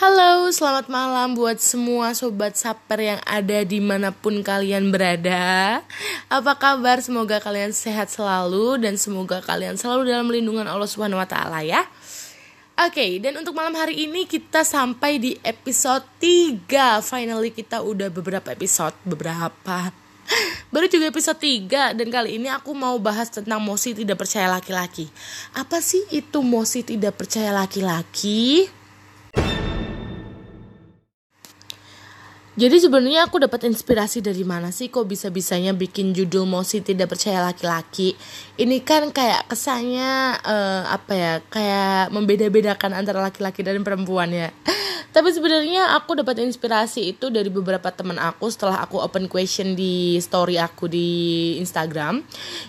Halo, selamat malam buat semua sobat saper yang ada di mana pun kalian berada. Apa kabar? Semoga kalian sehat selalu dan semoga kalian selalu dalam lindungan Allah Subhanahu Wa Taala ya. Oke, dan untuk malam hari ini kita sampai di episode 3 Finally kita udah beberapa episode, beberapa. Baru juga episode 3 dan kali ini aku mau bahas tentang mosi tidak percaya laki-laki. Apa sih itu mosi tidak percaya laki-laki? Jadi sebenarnya aku dapat inspirasi dari mana sih kok bisa-bisanya bikin judul Mosi tidak percaya laki-laki. Ini kan kayak kesannya uh, apa ya? Kayak membeda-bedakan antara laki-laki dan perempuan ya. Tapi sebenarnya aku dapat inspirasi itu dari beberapa teman aku setelah aku open question di story aku di Instagram.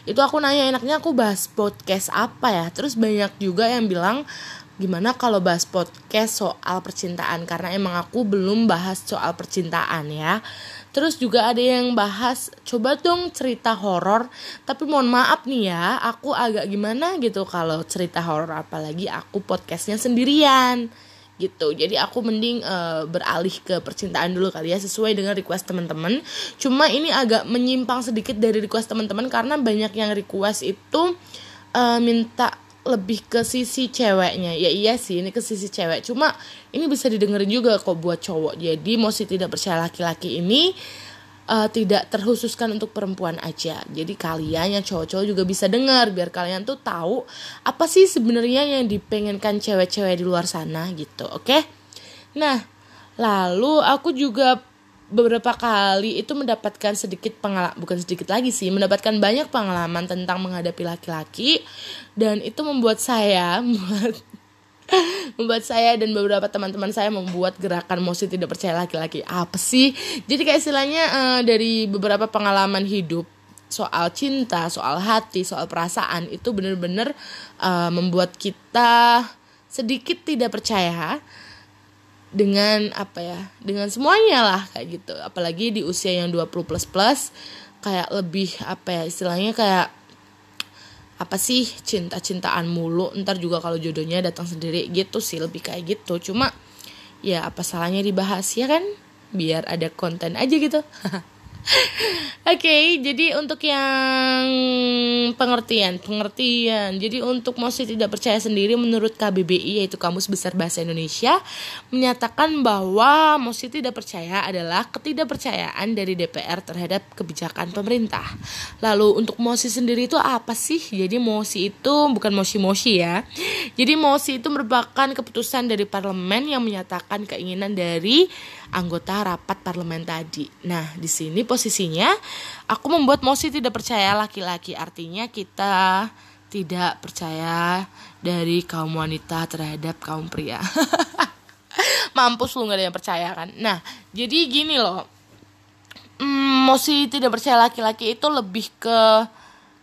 Itu aku nanya enaknya aku bahas podcast apa ya? Terus banyak juga yang bilang gimana kalau bahas podcast soal percintaan karena emang aku belum bahas soal percintaan ya. Terus juga ada yang bahas coba dong cerita horor, tapi mohon maaf nih ya, aku agak gimana gitu kalau cerita horor apalagi aku podcastnya sendirian gitu. Jadi aku mending uh, beralih ke percintaan dulu kali ya sesuai dengan request teman-teman. Cuma ini agak menyimpang sedikit dari request teman-teman karena banyak yang request itu uh, minta lebih ke sisi ceweknya. Ya iya sih ini ke sisi cewek. Cuma ini bisa didengerin juga kok buat cowok. Jadi mosi tidak percaya laki-laki ini uh, tidak terkhususkan untuk perempuan aja. Jadi kalian yang cowok-cowok juga bisa dengar biar kalian tuh tahu apa sih sebenarnya yang dipengenkan cewek-cewek di luar sana gitu oke? Okay? nah lalu aku juga beberapa kali itu mendapatkan sedikit pengalaman bukan sedikit lagi sih mendapatkan banyak pengalaman tentang menghadapi laki-laki. Dan itu membuat saya membuat membuat saya dan beberapa teman-teman saya membuat gerakan mosi tidak percaya laki-laki. Apa sih? Jadi kayak istilahnya uh, dari beberapa pengalaman hidup soal cinta soal hati soal perasaan itu benar-benar uh, membuat kita sedikit tidak percaya dengan apa ya dengan semuanya lah kayak gitu. Apalagi di usia yang 20 plus plus kayak lebih apa ya istilahnya kayak apa sih cinta-cintaan mulu. Ntar juga kalau jodohnya datang sendiri gitu sih lebih kayak gitu. Cuma ya apa salahnya dibahas ya kan? Biar ada konten aja gitu Oke, okay, jadi untuk yang pengertian, pengertian. Jadi untuk mosi tidak percaya sendiri menurut KBBI yaitu Kamus Besar Bahasa Indonesia menyatakan bahwa mosi tidak percaya adalah ketidakpercayaan dari DPR terhadap kebijakan pemerintah. Lalu untuk mosi sendiri itu apa sih? Jadi mosi itu bukan mosi-mosi ya. Jadi mosi itu merupakan keputusan dari parlemen yang menyatakan keinginan dari anggota rapat parlemen tadi. Nah, di sini posisinya aku membuat mosi tidak percaya laki-laki. Artinya kita tidak percaya dari kaum wanita terhadap kaum pria. Mampus lu gak ada yang percaya kan. Nah, jadi gini loh. Hmm, mosi tidak percaya laki-laki itu lebih ke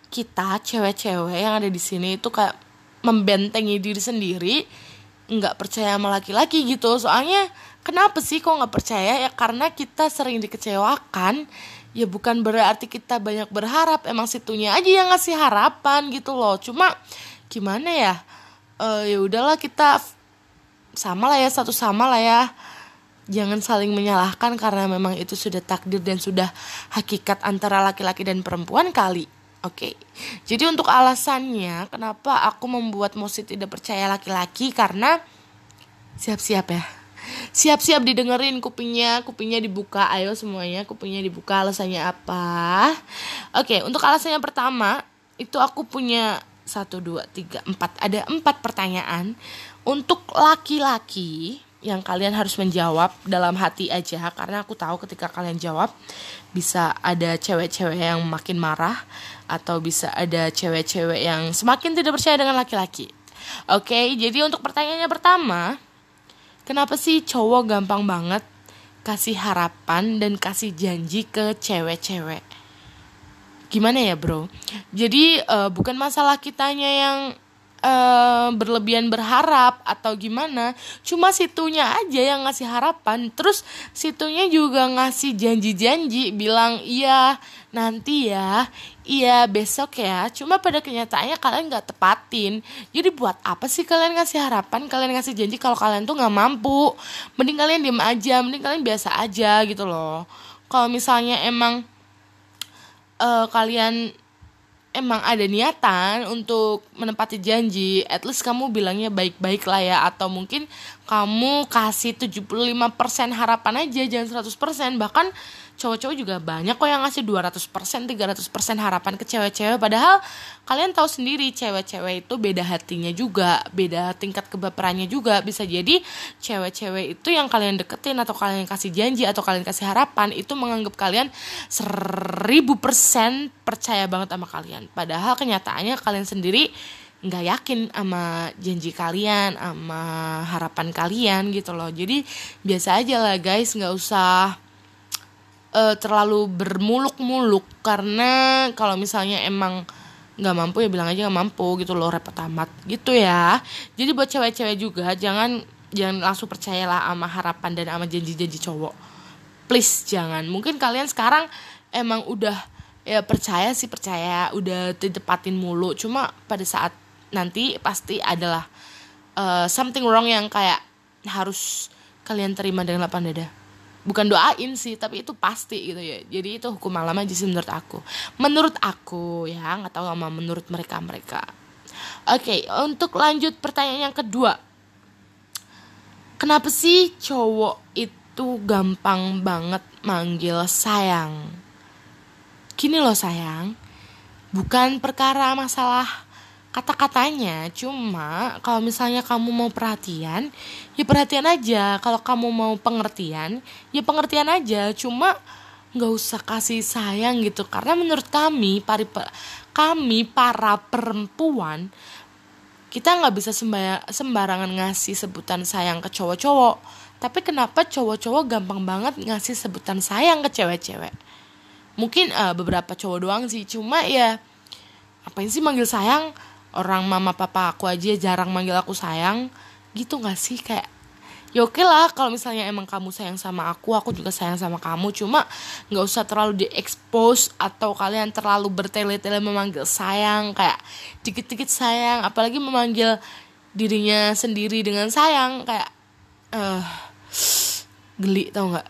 kita cewek-cewek yang ada di sini itu kayak membentengi diri sendiri nggak percaya sama laki-laki gitu. Soalnya kenapa sih kok nggak percaya? Ya karena kita sering dikecewakan. Ya bukan berarti kita banyak berharap emang situnya aja yang ngasih harapan gitu loh. Cuma gimana ya? Uh, ya udahlah kita sama lah ya satu sama lah ya. Jangan saling menyalahkan karena memang itu sudah takdir dan sudah hakikat antara laki-laki dan perempuan kali Oke, okay. jadi untuk alasannya kenapa aku membuat Mosi tidak percaya laki-laki? Karena siap-siap ya. Siap-siap didengerin kupingnya kupingnya dibuka. Ayo semuanya kupingnya dibuka alasannya apa? Oke untuk alasannya pertama itu aku punya satu dua tiga empat. Ada empat pertanyaan. Untuk laki-laki yang kalian harus menjawab dalam hati aja karena aku tahu ketika kalian jawab bisa ada cewek-cewek yang makin marah atau bisa ada cewek-cewek yang semakin tidak percaya dengan laki-laki. Oke, jadi untuk pertanyaannya pertama, Kenapa sih cowok gampang banget kasih harapan dan kasih janji ke cewek-cewek? Gimana ya bro? Jadi uh, bukan masalah kitanya yang uh, berlebihan berharap atau gimana cuma situnya aja yang ngasih harapan. Terus situnya juga ngasih janji-janji bilang iya nanti ya iya besok ya. Cuma pada kenyataannya kalian nggak tepatin. Jadi buat apa sih kalian ngasih harapan kalian ngasih janji kalau kalian tuh nggak mampu? Mending kalian diem aja mending kalian biasa aja gitu loh. Kalau misalnya emang uh, kalian emang ada niatan untuk menepati janji, at least kamu bilangnya baik-baik lah ya atau mungkin kamu kasih 75% harapan aja jangan 100% bahkan cowok-cowok juga banyak kok yang ngasih 200% 300% harapan ke cewek-cewek. Padahal kalian tahu sendiri cewek-cewek itu beda hatinya juga beda tingkat kebaperannya juga. Bisa jadi cewek-cewek itu yang kalian deketin atau kalian kasih janji atau kalian kasih harapan itu menganggap kalian seribu persen percaya banget sama kalian. Padahal kenyataannya kalian sendiri nggak yakin sama janji kalian sama harapan kalian gitu loh. Jadi biasa aja lah guys nggak usah uh, terlalu bermuluk-muluk karena kalau misalnya emang nggak mampu ya bilang aja nggak mampu gitu loh repot amat gitu ya. Jadi buat cewek-cewek juga jangan jangan langsung percayalah sama harapan dan sama janji-janji cowok. Please jangan. Mungkin kalian sekarang emang udah ya percaya sih percaya udah ditepatin mulu. Cuma pada saat nanti pasti adalah uh, something wrong yang kayak harus kalian terima dengan lapang dada bukan doain sih tapi itu pasti gitu ya. Jadi itu hukum alam aja sih menurut aku. Menurut aku ya nggak tahu sama menurut mereka mereka oke okay, untuk lanjut pertanyaan yang kedua. Kenapa sih cowok itu gampang banget manggil sayang? Gini loh sayang bukan perkara masalah kata-katanya. Cuma kalau misalnya kamu mau perhatian ya perhatian aja. Kalau kamu mau pengertian ya pengertian aja. Cuma nggak usah kasih sayang gitu. Karena menurut kami pari kami para perempuan kita nggak bisa sembarangan ngasih sebutan sayang ke cowok-cowok. Tapi kenapa cowok-cowok gampang banget ngasih sebutan sayang ke cewek-cewek? Mungkin uh, beberapa cowok doang sih. Cuma ya apain sih manggil sayang orang mama papa aku aja jarang manggil aku sayang gitu gak sih? Kayak ya oke lah kalau misalnya emang kamu sayang sama aku aku juga sayang sama kamu. Cuma nggak usah terlalu diekspos atau kalian terlalu bertele-tele memanggil sayang kayak dikit-dikit sayang. Apalagi memanggil dirinya sendiri dengan sayang kayak eh uh, geli tau nggak?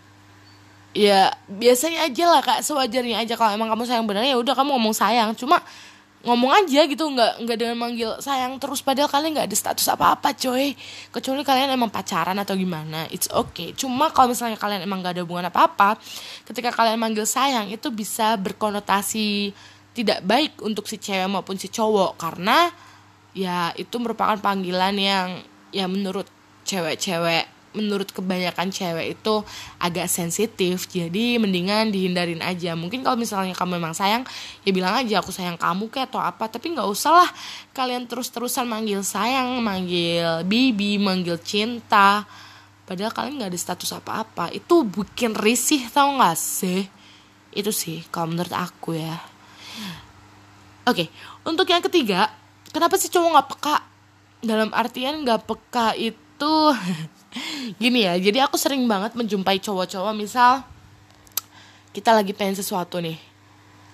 Ya biasanya aja lah kak sewajarnya aja. Kalau emang kamu sayang benar ya udah kamu ngomong sayang. Cuma ngomong aja gitu nggak nggak dengan manggil sayang terus padahal kalian nggak ada status apa apa coy. Kecuali kalian emang pacaran atau gimana it's okay. Cuma kalau misalnya kalian emang nggak ada hubungan apa apa ketika kalian manggil sayang itu bisa berkonotasi tidak baik untuk si cewek maupun si cowok. Karena ya itu merupakan panggilan yang ya menurut cewek-cewek menurut kebanyakan cewek itu agak sensitif jadi mendingan dihindarin aja. Mungkin kalau misalnya kamu memang sayang ya bilang aja aku sayang kamu kayak atau apa. Tapi nggak usah lah kalian terus-terusan manggil sayang manggil bibi manggil cinta. Padahal kalian nggak ada status apa-apa. Itu bikin risih tau gak sih? Itu sih kalau menurut aku ya. Oke untuk yang ketiga kenapa sih cowok nggak peka? Dalam artian nggak peka itu gini ya jadi aku sering banget menjumpai cowok-cowok misal kita lagi pengen sesuatu nih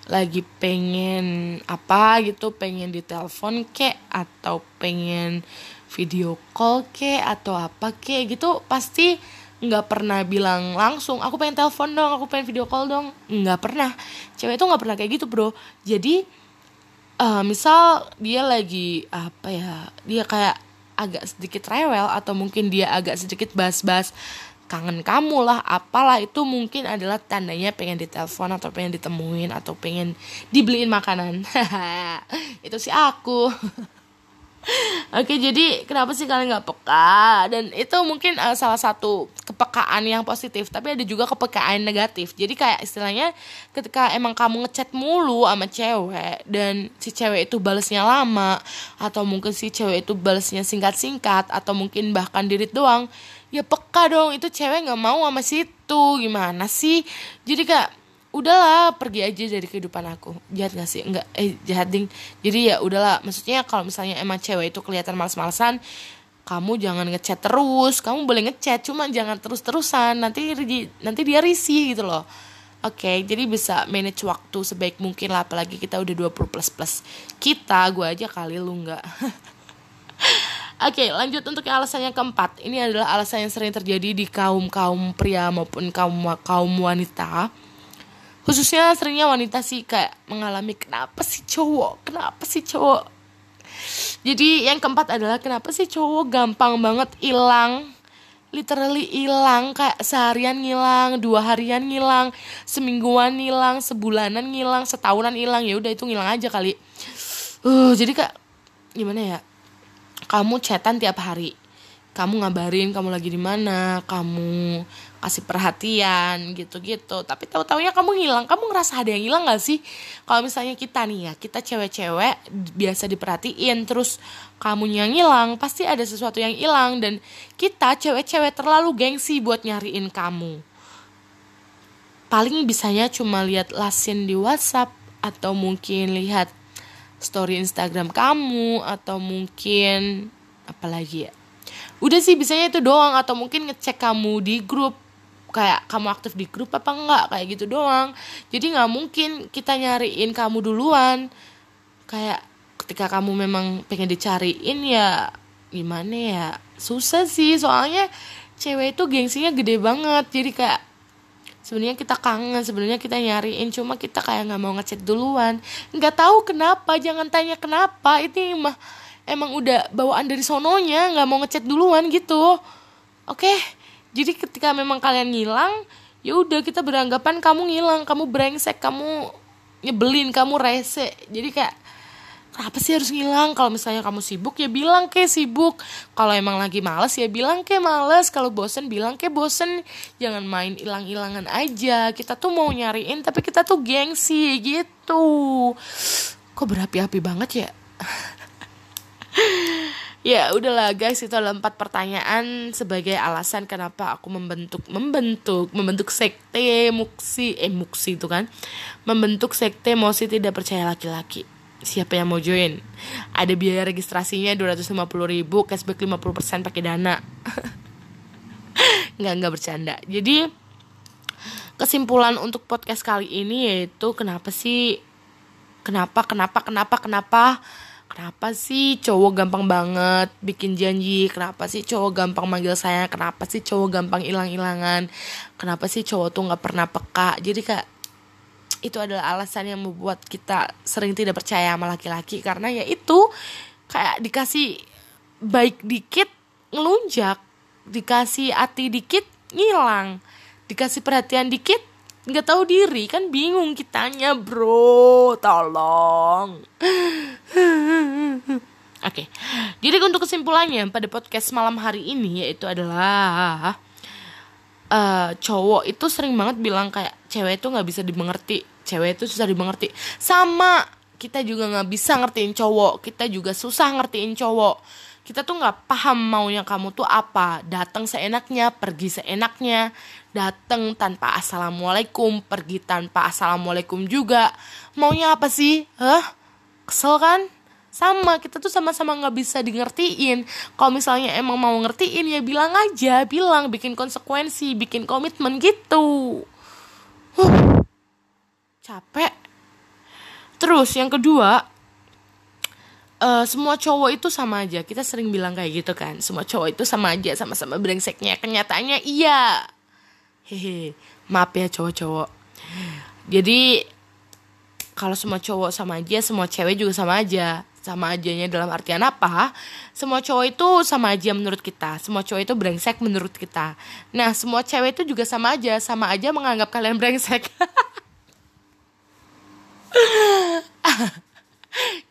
lagi pengen apa gitu pengen ditelepon kek atau pengen video call kek atau apa kek gitu pasti nggak pernah bilang langsung aku pengen telepon dong aku pengen video call dong. Nggak pernah. Cewek itu nggak pernah kayak gitu bro. Jadi uh, misal dia lagi apa ya dia kayak agak sedikit rewel atau mungkin dia agak sedikit bas-bas kangen kamu lah apalah itu mungkin adalah tandanya pengen ditelepon atau pengen ditemuin atau pengen dibeliin makanan. Itu sih aku Oke jadi kenapa sih kalian nggak peka? Dan itu mungkin uh, salah satu kepekaan yang positif tapi ada juga kepekaan negatif. Jadi kayak istilahnya ketika emang kamu ngechat mulu sama cewek dan si cewek itu balesnya lama atau mungkin si cewek itu balesnya singkat-singkat atau mungkin bahkan dirit doang ya peka dong. Itu cewek nggak mau sama situ. Gimana sih? Jadi kayak udahlah pergi aja dari kehidupan aku. Jahat gak sih? Enggak eh jahat ding. Jadi ya udahlah maksudnya kalau misalnya emang cewek itu kelihatan males-malesan kamu jangan ngechat terus. Kamu boleh ngechat cuma jangan terus-terusan. Nanti nanti dia risih gitu loh. Oke, okay, jadi bisa manage waktu sebaik mungkin lah apalagi kita udah 20 plus plus. Kita, gue aja kali lu nggak. Oke, okay, lanjut untuk alasan yang keempat. Ini adalah alasan yang sering terjadi di kaum-kaum pria maupun kaum kaum wanita khususnya seringnya wanita sih kayak mengalami kenapa sih cowok? Kenapa sih cowok? Jadi yang keempat adalah kenapa sih cowok gampang banget hilang? Literally hilang kayak seharian ngilang dua harian ngilang semingguan ngilang sebulanan ngilang setahunan hilang. Ya udah itu ngilang aja kali. Uh jadi kak gimana ya? Kamu chatan tiap hari kamu ngabarin kamu lagi di mana kamu kasih perhatian gitu-gitu. Tapi tahu taunya kamu hilang kamu ngerasa ada yang hilang gak sih? Kalau misalnya kita nih ya kita cewek-cewek biasa diperhatiin terus kamu yang hilang pasti ada sesuatu yang hilang. Dan kita cewek-cewek terlalu gengsi buat nyariin kamu. Paling bisanya cuma lihat lasin di WhatsApp atau mungkin lihat story Instagram kamu atau mungkin apalagi ya udah sih bisanya itu doang. Atau mungkin ngecek kamu di grup. Kayak kamu aktif di grup apa enggak kayak gitu doang. Jadi nggak mungkin kita nyariin kamu duluan. Kayak ketika kamu memang pengen dicariin ya gimana ya? Susah sih soalnya cewek itu gengsinya gede banget. Jadi kayak sebenarnya kita kangen sebenarnya kita nyariin. Cuma kita kayak nggak mau ngechat duluan. Nggak tahu kenapa jangan tanya kenapa. Itu mah emang udah bawaan dari sononya nggak mau ngechat duluan gitu. Oke jadi ketika memang kalian ngilang ya udah kita beranggapan kamu ngilang kamu brengsek kamu nyebelin kamu rese. Jadi kayak kenapa sih harus ngilang? Kalau misalnya kamu sibuk ya bilang ke sibuk. Kalau emang lagi males ya bilang ke males. Kalau bosen bilang ke bosen. Jangan main hilang-hilangan aja. Kita tuh mau nyariin tapi kita tuh gengsi gitu. Kok berapi-api banget ya ya udahlah guys itu adalah empat pertanyaan sebagai alasan kenapa aku membentuk membentuk membentuk sekte muksi eh muksi itu kan. Membentuk sekte mosi tidak percaya laki-laki. Siapa yang mau join? Ada biaya registrasinya 250 ribu cashback 50% pakai dana. Nggak nggak bercanda. Jadi kesimpulan untuk podcast kali ini yaitu kenapa sih kenapa kenapa kenapa kenapa Kenapa sih cowok gampang banget bikin janji? Kenapa sih cowok gampang manggil saya? Kenapa sih cowok gampang hilang-hilangan? Kenapa sih cowok tuh nggak pernah peka? Jadi kak itu adalah alasan yang membuat kita sering tidak percaya sama laki-laki karena ya itu kayak dikasih baik dikit ngelunjak, dikasih hati dikit ngilang, dikasih perhatian dikit nggak tahu diri kan bingung kitanya bro. Tolong. Oke. Okay. jadi untuk kesimpulannya pada podcast malam hari ini yaitu adalah uh, cowok itu sering banget bilang kayak cewek itu nggak bisa dimengerti. Cewek itu susah dimengerti. Sama kita juga nggak bisa ngertiin cowok. Kita juga susah ngertiin cowok kita tuh nggak paham maunya kamu tuh apa. Datang seenaknya pergi seenaknya. Datang tanpa assalamualaikum pergi tanpa assalamualaikum juga. Maunya apa sih? Hah? Kesel kan? Sama kita tuh sama-sama nggak bisa di ngertiin kalau misalnya emang mau ngertiin ya bilang aja. Bilang bikin konsekuensi bikin komitmen gitu. Huh, capek. Terus yang kedua uh, semua cowok itu sama aja. Kita sering bilang kayak gitu kan. Semua cowok itu sama aja sama-sama brengseknya. Kenyataannya iya. Hehe. Maaf ya cowok-cowok. Jadi kalau semua cowok sama aja semua cewek juga sama aja. Sama ajanya dalam artian apa? Semua cowok itu sama aja menurut kita. Semua cowok itu brengsek menurut kita. Nah semua cewek itu juga sama aja. Sama aja menganggap kalian brengsek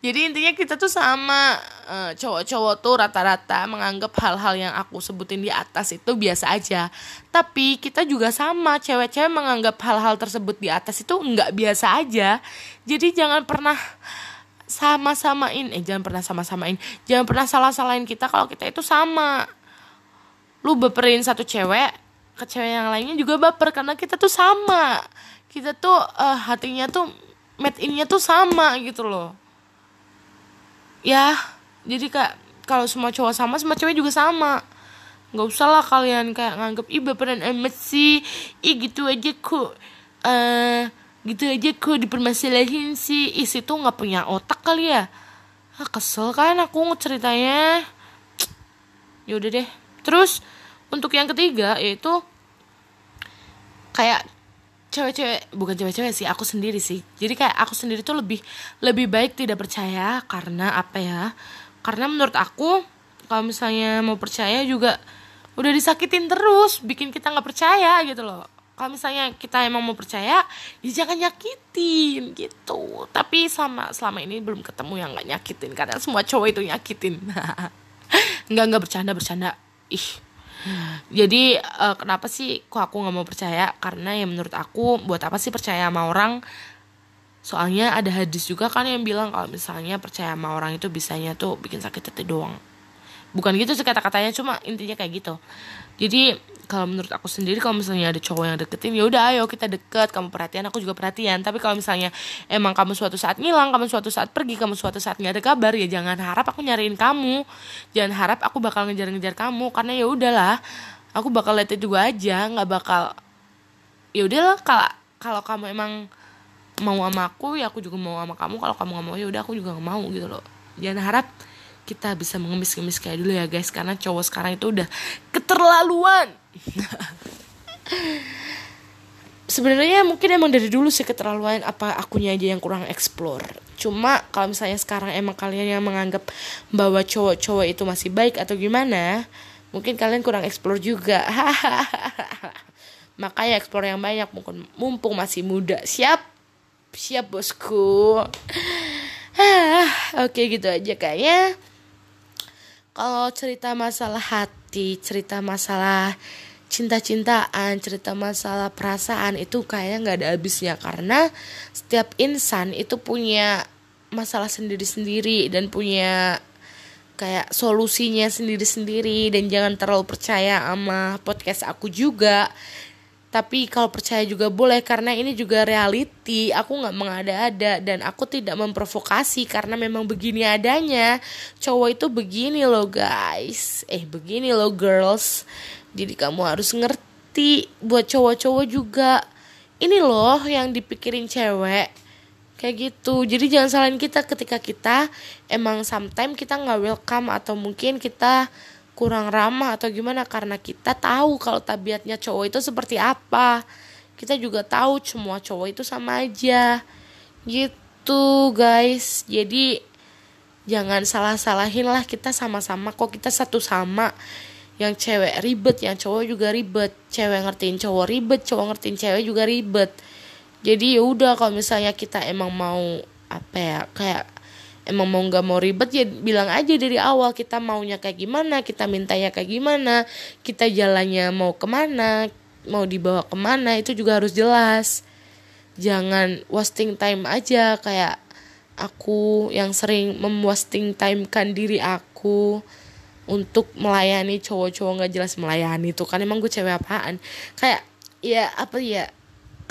jadi intinya kita tuh sama uh, cowok-cowok tuh rata-rata menganggap hal-hal yang aku sebutin di atas itu biasa aja. Tapi kita juga sama cewek-cewek menganggap hal-hal tersebut di atas itu nggak biasa aja. Jadi jangan pernah sama-samain eh jangan pernah sama-samain. Jangan pernah salah-salahin kita kalau kita itu sama. Lu beperin satu cewek ke cewek yang lainnya juga baper karena kita tuh sama. Kita tuh uh, hatinya tuh made innya tuh sama gitu loh ya jadi kak kalau semua cowok sama semua cewek juga sama. Nggak usah lah kalian kayak nganggep ih baperan amat sih. Ih gitu aja kok. Uh, gitu aja kok dipermasalahin sih. Isi tuh nggak punya otak kali ya? Ah, kesel kan aku ceritanya yaudah deh. Terus untuk yang ketiga yaitu kayak cewek-cewek bukan cewek-cewek sih aku sendiri sih. Jadi kayak aku sendiri tuh lebih lebih baik tidak percaya karena apa ya? Karena menurut aku kalau misalnya mau percaya juga udah disakitin terus bikin kita nggak percaya gitu loh. Kalau misalnya kita emang mau percaya ya jangan nyakitin gitu. Tapi selama selama ini belum ketemu yang nggak nyakitin karena semua cowok itu nyakitin. Nggak nggak bercanda bercanda. Ih jadi uh, kenapa sih kok aku nggak mau percaya? Karena ya menurut aku buat apa sih percaya sama orang? Soalnya ada hadis juga kan yang bilang kalau misalnya percaya sama orang itu bisanya tuh bikin sakit hati doang. Bukan gitu sih kata-katanya cuma intinya kayak gitu. Jadi kalau menurut aku sendiri kalau misalnya ada cowok yang deketin ya udah ayo kita deket kamu perhatian aku juga perhatian. Tapi kalau misalnya emang kamu suatu saat ngilang kamu suatu saat pergi kamu suatu saat nggak ada kabar ya jangan harap aku nyariin kamu. Jangan harap aku bakal ngejar-ngejar kamu karena ya udahlah aku bakal itu juga aja nggak bakal ya udahlah kalau kalau kamu emang mau sama aku ya aku juga mau sama kamu kalau kamu nggak mau ya udah aku juga nggak mau gitu loh. Jangan harap kita bisa mengemis-ngemis kayak dulu ya guys karena cowok sekarang itu udah keterlaluan sebenarnya mungkin emang dari dulu sih keterlaluan apa akunya aja yang kurang explore. Cuma kalau misalnya sekarang emang kalian yang menganggap bahwa cowok-cowok itu masih baik atau gimana mungkin kalian kurang explore juga. Makanya explore yang banyak mungkin mumpung masih muda. Siap? Siap bosku. Oke gitu aja kayaknya kalau cerita masalah hati, cerita masalah cinta-cintaan, cerita masalah perasaan itu kayaknya nggak ada habisnya. Karena setiap insan itu punya masalah sendiri-sendiri dan punya kayak solusinya sendiri-sendiri. Dan jangan terlalu percaya sama podcast aku juga tapi kalau percaya juga boleh karena ini juga reality. Aku nggak mengada-ada dan aku tidak memprovokasi karena memang begini adanya. Cowok itu begini loh guys. Eh begini loh girls. Jadi kamu harus ngerti buat cowok-cowok juga. Ini loh yang dipikirin cewek. Kayak gitu. Jadi jangan salahin kita ketika kita emang sometimes kita nggak welcome atau mungkin kita kurang ramah atau gimana? Karena kita tahu kalau tabiatnya cowok itu seperti apa. Kita juga tahu semua cowok itu sama aja. Gitu guys. Jadi jangan salah-salahin lah. Kita sama-sama kok. Kita satu sama. Yang cewek ribet yang cowok juga ribet. Cewek ngertiin cowok ribet cowok ngertiin cewek juga ribet. Jadi ya udah kalau misalnya kita emang mau apa ya kayak emang mau nggak mau ribet ya bilang aja dari awal kita maunya kayak gimana kita mintanya kayak gimana kita jalannya mau ke mana mau dibawa ke mana itu juga harus jelas. Jangan wasting time aja kayak aku yang sering memwasting time kan diri aku untuk melayani cowok-cowok nggak jelas melayani itu kan emang gue cewek apaan? Kayak ya apa ya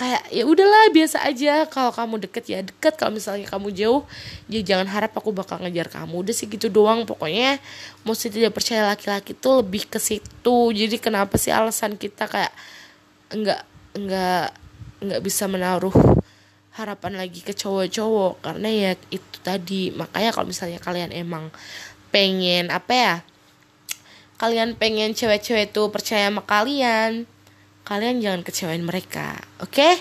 kayak ya udahlah biasa aja. Kalau kamu deket ya deket. Kalau misalnya kamu jauh ya jangan harap aku bakal ngejar kamu. Udah sih gitu doang. Pokoknya mesti tidak percaya laki-laki tuh lebih ke situ. Jadi kenapa sih alasan kita kayak enggak enggak enggak bisa menaruh harapan lagi ke cowok-cowok? Karena ya itu tadi. Makanya kalau misalnya kalian emang pengen apa ya kalian pengen cewek-cewek tuh percaya sama kalian kalian jangan kecewain mereka oke? Okay?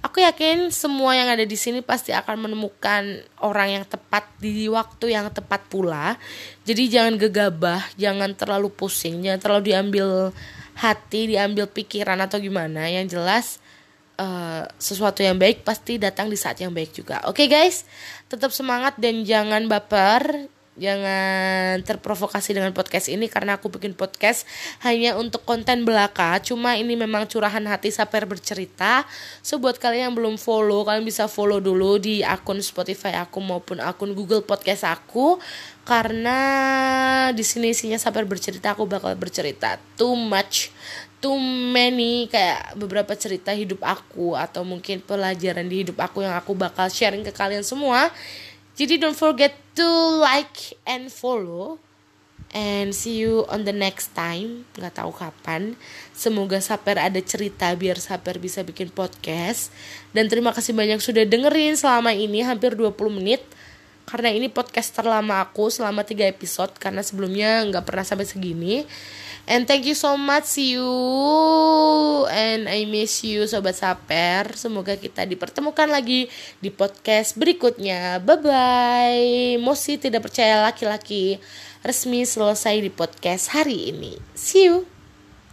aku yakin semua yang ada di sini pasti akan menemukan orang yang tepat di waktu yang tepat pula. Jadi jangan gegabah jangan terlalu pusing jangan terlalu diambil hati diambil pikiran atau gimana. Yang jelas uh, sesuatu yang baik pasti datang di saat yang baik juga. Oke okay, guys? Tetap semangat dan jangan baper jangan terprovokasi dengan podcast ini karena aku bikin podcast hanya untuk konten belaka. Cuma ini memang curahan hati saper bercerita. So buat kalian yang belum follow kalian bisa follow dulu di akun Spotify aku maupun akun Google Podcast aku. Karena di sini isinya saper bercerita aku bakal bercerita too much too many kayak beberapa cerita hidup aku atau mungkin pelajaran di hidup aku yang aku bakal sharing ke kalian semua jadi don't forget to like and follow. And see you on the next time. Nggak tahu kapan. Semoga Saper ada cerita biar Saper bisa bikin podcast. Dan terima kasih banyak sudah dengerin selama ini hampir 20 menit. Karena ini podcast terlama aku selama 3 episode. Karena sebelumnya nggak pernah sampai segini And thank you so much. You and I miss you sobat saper. Semoga kita dipertemukan lagi di podcast berikutnya. Bye bye. Mosi tidak percaya laki-laki resmi selesai di podcast hari ini. See you.